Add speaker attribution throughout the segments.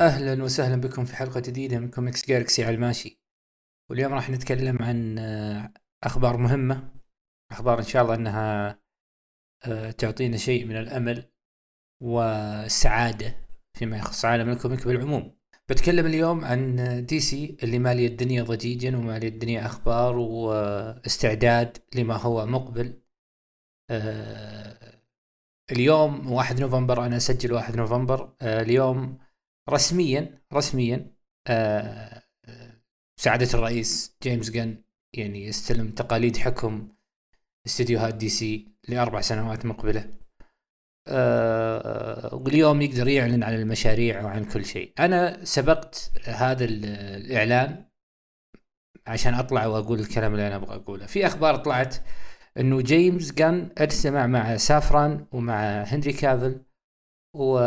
Speaker 1: أهلا وسهلا بكم في حلقة جديدة من كوميكس جالكسي على الماشي. واليوم راح نتكلم عن آه، أخبار مهمة. أخبار إن شاء الله إنها آه، تعطينا شيء من الأمل والسعادة فيما يخص عالم ال comic بالعموم. بتكلم اليوم عن دي سي اللي مالي الدنيا ضجيجا ومالي الدنيا أخبار واستعداد لما هو مقبل. آه، اليوم 1 نوفمبر أنا أسجل 1 نوفمبر. اليوم رسميا رسميا آه سعادة الرئيس جيمس جن يعني يستلم تقاليد حكم استديوهات دي سي لأربع سنوات مقبلة. آه واليوم يقدر يعلن عن المشاريع وعن كل شيء. أنا سبقت هذا الإعلان عشان أطلع وأقول الكلام اللي أنا أبغى أقوله. في أخبار طلعت أنه جيمس جن اجتمع مع سافران ومع هنري كافل و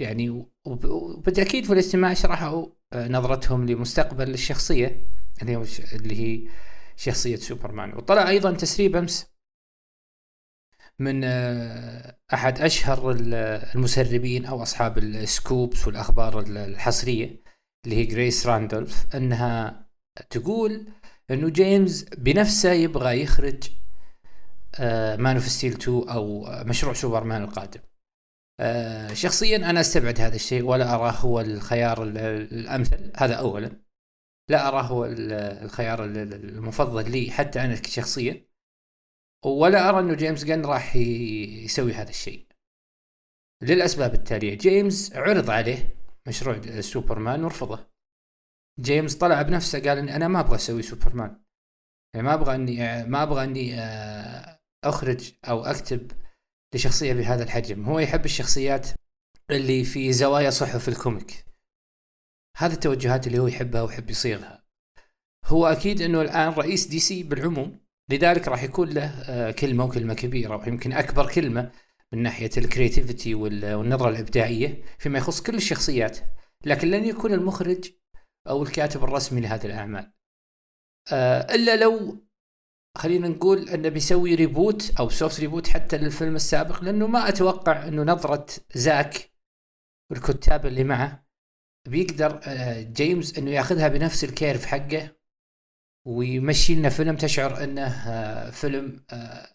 Speaker 1: يعني وبالتأكيد في الاجتماع شرحوا آه، نظرتهم لمستقبل الشخصية اللي هو اللي هي شخصية سوبرمان. وطلع أيضا تسريب أمس من آه، أحد أشهر المسربين أو أصحاب ال scoops والأخبار الحصرية اللي هي جريس راندولف أنها تقول إنه جيمس بنفسه يبغى يخرج Man of Steel 2 أو مشروع سوبرمان القادم. آه، شخصيا أنا أستبعد هذا الشيء ولا أراه هو الخيار الأمثل. هذا اولا. لا أراه هو الخيار المفضل لي حتى أنا شخصيا ولا أرى إنه جيمس جن راح يسوي هذا الشيء. للأسباب التالية جيمس عرض عليه مشروع سوبرمان ورفضه. جيمس طلع بنفسه قال اني أنا ما أبغى أسوي سوبرمان. يعني ما أبغى اني ما أبغى إني آه، أخرج أو أكتب لشخصية بهذا الحجم. هو يحب الشخصيات اللي في زوايا صحف ال comic. هذه التوجهات اللي هو يحبها ويحب يصيغها. هو أكيد أنه الآن رئيس دي سي بالعموم لذلك راح يكون له آه، كلمة وكلمة كبيرة ويمكن أكبر كلمة من ناحية ال creativity والنظرة الإبداعية فيما يخص كل الشخصيات. لكن لن يكون المخرج أو الكاتب الرسمي لهذه الأعمال. آه، إلا لو خلينا نقول أنه بيسوي reboot أو soft reboot حتى للفيلم السابق لأنه ما أتوقع أنه نظرة زاك والكتاب اللي معه بيقدر آه، جيمس أنه ياخذها بنفس ال curve حقه ويمشي لنا فيلم تشعر أنه آه، فيلم آه،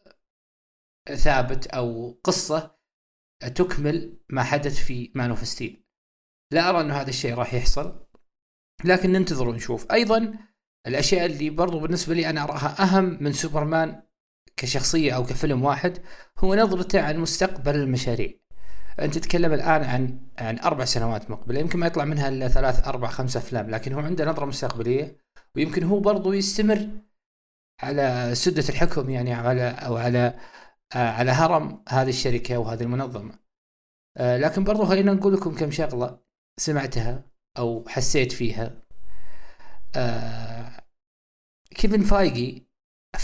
Speaker 1: ثابت أو قصة تكمل ما حدث في Man of Steel لا أرى أنه هذا الشيء راح يحصل لكن ننتظر ونشوف. أيضا الأشياء اللي برضو بالنسبة لي أنا أراها أهم من سوبرمان كشخصية أو كفيلم واحد هو نظرته عن مستقبل المشاريع. أنت تتكلم الآن عن عن أربع سنوات مقبلة يمكن ما يطلع منها إلا ثلاث أربع خمس أفلام لكن هو عنده نظرة مستقبلية ويمكن هو برضو يستمر على سدة الحكم يعني على أو على على هرم هذه الشركة وهذه المنظمة. آه، لكن برضو خلينا نقول لكم كم شغلة سمعتها أو حسيت فيها. آه كيفن فايجي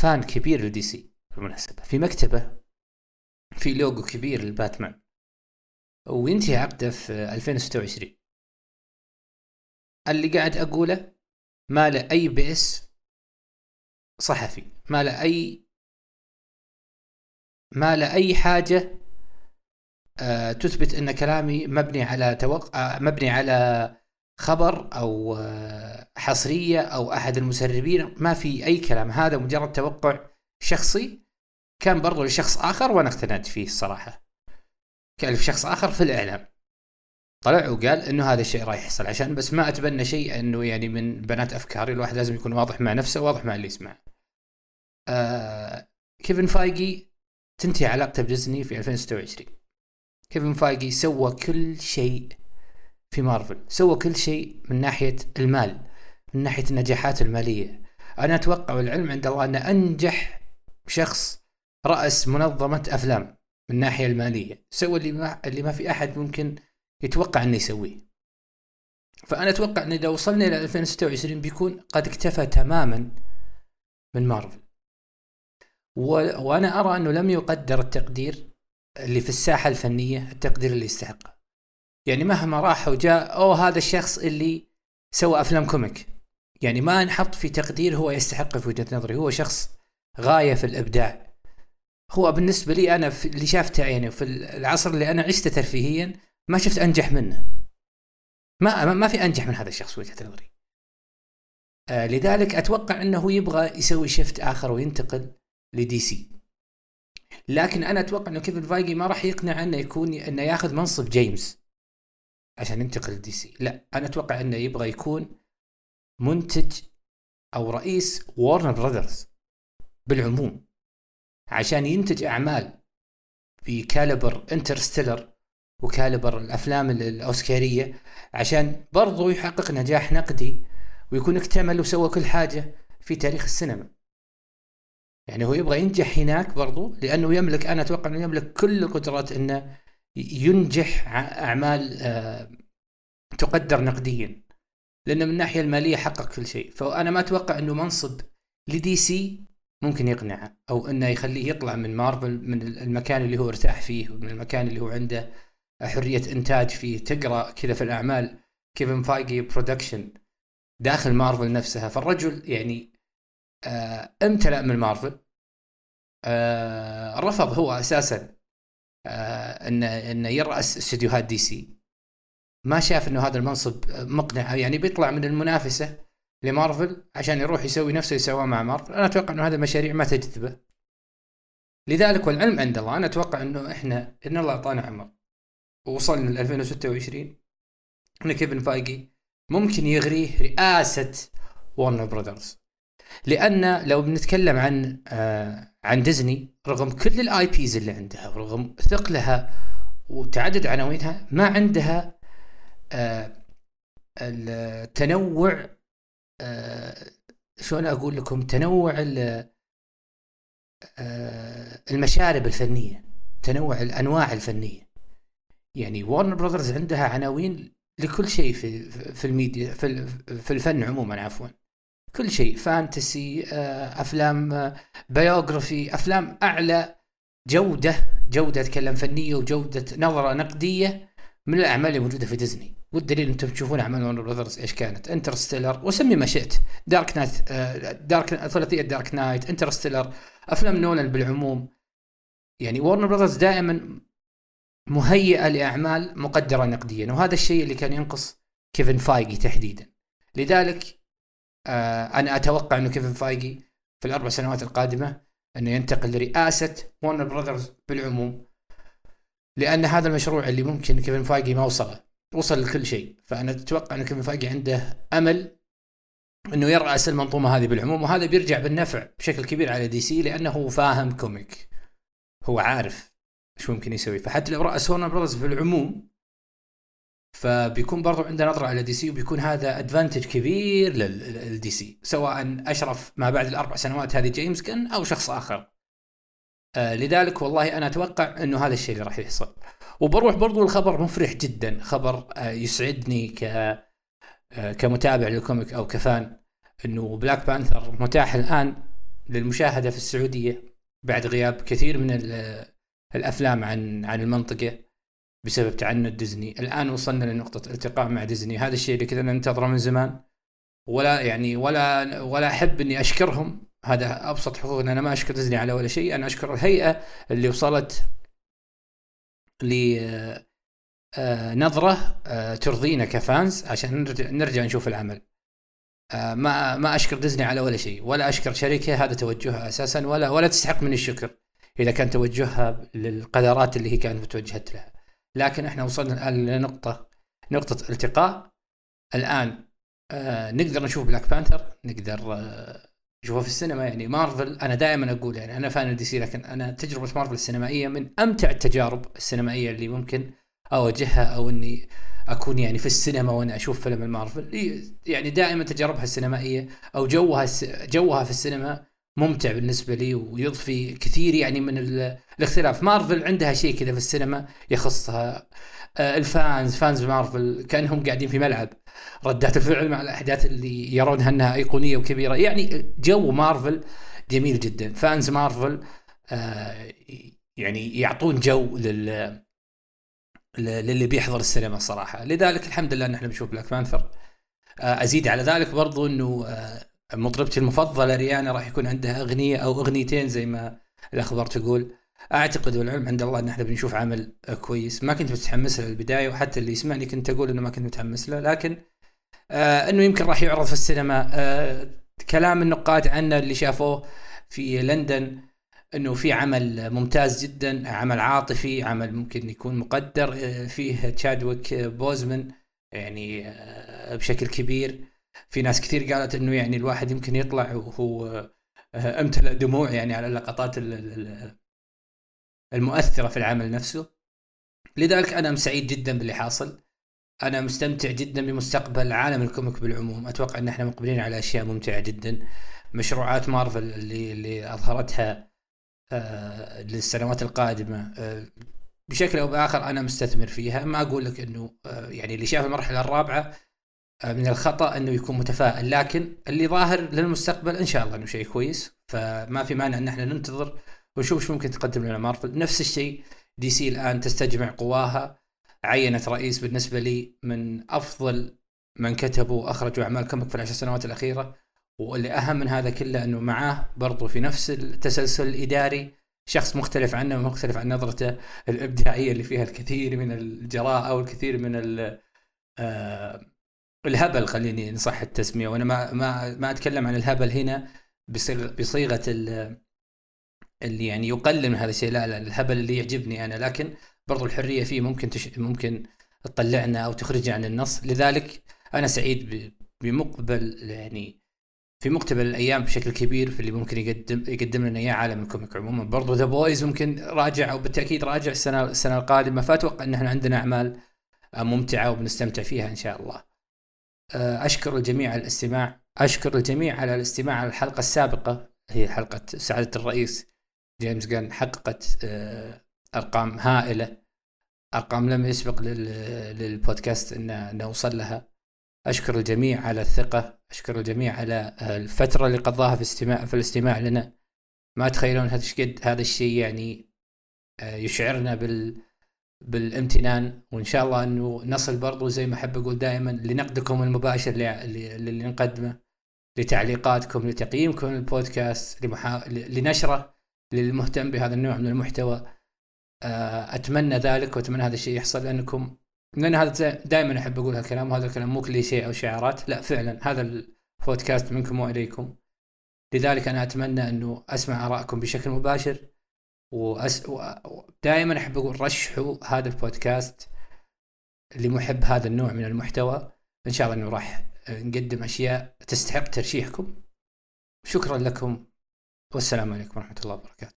Speaker 1: فان كبير لدي سي بالمناسبة في مكتبة في لوجو كبير للباتمان وينتهي عقده في 2026 اللي قاعد أقوله ما له أي بيس صحفي ما له أي ما له أي حاجة آه تثبت أن كلامي مبني على توقع مبني على خبر أو آه، حصرية أو أحد المسربين ما في أي كلام. هذا مجرد توقع شخصي كان برضو لشخص آخر وأنا اقتنعت فيه الصراحه كان شخص آخر في الإعلام. طلع وقال إنه هذا الشيء راح يحصل عشان بس ما أتبنى شيء إنه يعني من بنات أفكاري الواحد لازم يكون واضح مع نفسه واضح مع اللي يسمع آه كيفن فايجي تنتهي علاقته بديزني في 2026 كيفن فايجي سوى كل شيء في مارفل. سوى كل شيء من ناحية المال من ناحية النجاحات المالية. أنا أتوقع والعلم عند الله أن أنجح شخص رأس منظمة أفلام من الناحية المالية. سوى اللي ما, اللي ما في أحد ممكن يتوقع أنه يسويه. فأنا أتوقع أن إذا وصلنا إلى 2026 بيكون قد اكتفى تماما من مارفل. و... وأنا أرى أنه لم يقدر التقدير اللي في الساحة الفنية التقدير اللي يستحقه. يعني مهما راح وجاء أوه هذا الشخص اللي سوى أفلام كوميك. يعني ما نحط في تقدير هو يستحق في وجهة نظري. هو شخص غاية في الإبداع. هو بالنسبة لي أنا في اللي شافته يعني في العصر اللي أنا عشته ترفيهيا ما شفت أنجح منه. ما ما في أنجح من هذا الشخص وجهة نظري. آه لذلك أتوقع إنه يبغى يسوي shift آخر وينتقل لدي سي لكن أنا أتوقع إنه كيفن فايغي ما راح يقنع إنه يكون إنه ياخذ منصب جيمس. عشان ينتقل لدي سي. لا أنا أتوقع إنه يبغى يكون منتج أو رئيس وارنر براذرز بالعموم عشان ينتج أعمال ب calibre Interstellar و calibre الأفلام الأوسكارية عشان برضو يحقق نجاح نقدي ويكون اكتمل وسوى كل حاجة في تاريخ السينما. يعني هو يبغى ينجح هناك برضو لأنه يملك أنا أتوقع إنه يملك كل القدرات إنه ينجح أعمال آه، تقدر نقديا لأنه من الناحية المالية حقق كل شيء. فأنا ما أتوقع إنه منصب لدي سي ممكن يقنعه أو إنه يخليه يطلع من مارفل من المكان اللي هو ارتاح فيه ومن المكان اللي هو عنده حرية إنتاج فيه تقرأ كذا في الأعمال. كيفن فايجي production داخل مارفل نفسها. فالرجل يعني آه امتلأ من مارفل آه رفض هو أساسا. انه انه يرأس استديوهات دي سي. ما شاف إنه هذا المنصب مقنع يعني بيطلع من المنافسة لمارفل عشان يروح يسوي نفسه يسواه مع مارفل. أنا أتوقع إنه هذه المشاريع ما تجذبه. لذلك والعلم عند الله. أنا أتوقع إنه إحنا إن الله أعطانا عمر. ووصلنا ل 2026 ان كيفن فايجي ممكن يغريه رئاسة وارنر براذرز لأن لو بنتكلم عن آه عن ديزني رغم كل ال IPs اللي عندها ورغم ثقلها وتعدد عناوينها ما عندها آه التنوع آه شلون أقول لكم تنوع آه المشارب الفنية تنوع الأنواع الفنية. يعني وارنر براذرز عندها عناوين لكل شيء في في الميديا في في الفن عموما عفوا. كل شيء fantasy آه، أفلام biography آه، أفلام أعلى جودة جودة أتكلم فنية وجودة نظرة نقدية من الأعمال اللي موجودة في ديزني. والدليل أنتم تشوفون أعمال وارنر براذرز إيش كانت؟ Interstellar وسمي ما شئت. Dark Knight Dark ثلاثية Dark Knight Interstellar أفلام نولان بالعموم. يعني وارنر براذرز دائما مهيئة لأعمال مقدرة نقديا وهذا الشيء اللي كان ينقص كيفن فايجي تحديدا. لذلك أنا أتوقع إنه كيفن فايجي في الأربع سنوات القادمة إنه ينتقل لرئاسة وارنر براذرز بالعموم لأن هذا المشروع اللي ممكن كيفن فايجي ما وصله وصل لكل شيء. فأنا أتوقع ان كيفن فايجي عنده أمل إنه يرأس المنظومة هذه بالعموم وهذا بيرجع بالنفع بشكل كبير على دي سي لأنه فاهم comic هو عارف إيش ممكن يسوي. فحتى لو رأس وارنر براذرز في العموم فبيكون برضو عنده نظرة على دي سي وبيكون هذا advantage كبير للدي سي سواء أشرف ما بعد الأربع سنوات هذه جيمس غن أو شخص آخر. آه لذلك والله أنا أتوقع إنه هذا الشيء اللي راح يحصل. وبروح برضو الخبر مفرح جدا خبر آه يسعدني ك آه كمتابع لل comic أو ك fan إنه Black Panther متاح الآن للمشاهدة في السعودية بعد غياب كثير من الأفلام عن عن المنطقة. بسبب تعنت ديزني. الآن وصلنا لنقطة التقاء مع ديزني. هذا الشيء اللي كذا ننتظره من زمان. ولا يعني ولا ولا أحب إني أشكرهم. هذا أبسط حقوق إن أنا ما أشكر ديزني على ولا شيء. أنا أشكر الهيئة اللي وصلت ل آه، نظرة آه، ترضينا كفانز عشان نرجع, نشوف العمل. آه، ما ما أشكر ديزني على ولا شيء. ولا أشكر شركة هذا توجهها أساسا. ولا ولا تستحق مني الشكر إذا كان توجهها للقدرات اللي هي كانت متوجهت لها. لكن إحنا وصلنا الآن لنقطة نقطة التقاء. الآن آه نقدر نشوف Black Panther نقدر آه نشوفه في السينما. يعني مارفل أنا دائما أقول يعني أنا fan دي سي لكن أنا تجربة مارفل السينمائية من أمتع التجارب السينمائية اللي ممكن أواجهها أو إني أكون يعني في السينما وأنا أشوف فيلم المارفل يعني دائما تجاربها السينمائية أو جوها جوها في السينما ممتع بالنسبة لي ويضفي كثير يعني من الاختلاف. مارفل عندها شيء كذا في السينما يخصها. آه، ال fans fans مارفل كأنهم قاعدين في ملعب. ردات الفعل مع الأحداث اللي يرونها أنها أيقونية وكبيرة. يعني جو مارفل جميل جدا. fans مارفل آه، يعني يعطون جو لل للي بيحضر السينما الصراحه لذلك الحمد لله ان إحنا بنشوف Black Panther آه، أزيد على ذلك برضو إنه مطربتي المفضلة ريانا راح يكون عندها أغنية أو أغنيتين زي ما الأخبار تقول. أعتقد والعلم عند الله إن إحنا بنشوف عمل كويس. ما كنت متحمس له البداية وحتى اللي يسمعني كنت أقول إنه ما كنت متحمس له. لكن آه إنه يمكن راح يعرض في السينما. آه كلام النقاد عنه اللي شافوه في لندن إنه في عمل ممتاز جدا عمل عاطفي عمل ممكن يكون مقدر آه، فيه تشادويك بوزمان يعني آه، بشكل كبير. في ناس كثير قالت إنه يعني الواحد يمكن يطلع وهو آه، أمتلأ دموع يعني على اللقطات المؤثرة في العمل نفسه. لذلك أنا سعيد جدا باللي حاصل. أنا مستمتع جدا بمستقبل عالم ال comic بالعموم. أتوقع إن إحنا مقبلين على أشياء ممتعة جدا. مشروعات مارفل اللي اللي أظهرتها آه للسنوات القادمة آه بشكل أو بآخر أنا مستثمر فيها. ما أقول لك إنه يعني اللي شاف المرحلة الرابعة من الخطأ أنه يكون متفائل لكن اللي ظاهر للمستقبل إن شاء الله إنه شيء كويس. فما في مانع إن إحنا ننتظر ونشوف إيش ممكن تقدم لنا. مارفل نفس الشيء دي سي الآن تستجمع قواها. عينت رئيس بالنسبة لي من أفضل من كتبوا واخرجوا أعمال كوميك في العشر سنوات الأخيرة. واللي أهم من هذا كله إنه معاه برضو في نفس التسلسل الإداري شخص مختلف عنه ومختلف عن نظرته الإبداعية اللي فيها الكثير من الجراءة والكثير من آه الهبل خليني نصح التسمية وأنا ما ما ما أتكلم عن الهبل هنا بصيغة اللي يعني يقلل من هذا الشيء لا لا الهبل اللي يعجبني أنا لكن برضو الحرية فيه ممكن تش... ممكن تطلعنا أو تخرجنا عن النص لذلك أنا سعيد بمقبل يعني في مقتبل الأيام بشكل كبير في اللي ممكن يقدم يقدم لنا إياه عالم ال comic عموما برضو The Boys ممكن راجع أو بالتأكيد راجع السنة السنة القادمة فأتوقع إن إحنا عندنا أعمال ممتعة وبنستمتع فيها إن شاء الله. أشكر الجميع على الاستماع، أشكر الجميع على الاستماع على الحلقة السابقة. هي حلقة سعادة الرئيس جيمس جان حققت أرقام هائلة. أرقام لم يسبق للبودكاست ان نوصل لها. أشكر الجميع على الثقة. أشكر الجميع على الفترة اللي قضاها في الاستماع في الاستماع لنا. ما تخيلون هذا قد هذا الشيء يعني آه، يشعرنا بال بالامتنان وإن شاء الله إنه نصل برضو زي ما أحب أقول دائما لنقدكم المباشر اللي, نقدمه لتعليقاتكم لتقييمكم للبودكاست لمحا... لنشره للمهتم بهذا النوع من المحتوى. آه، أتمنى ذلك وأتمنى هذا الشيء يحصل لأنكم لأن هذا دائما أحب أقول هالكلام وهذا الكلام مو كليشيه أو شعارات لا فعلا هذا البودكاست منكم وإليكم. لذلك أنا أتمنى إنه أسمع آرائكم بشكل مباشر. وأس... ودائما أحب أقول رشحوا هذا البودكاست لمحب هذا النوع من المحتوى. إن شاء الله إنه راح نقدم أشياء تستحق ترشيحكم. شكرا لكم. والسلام عليكم ورحمة الله وبركاته.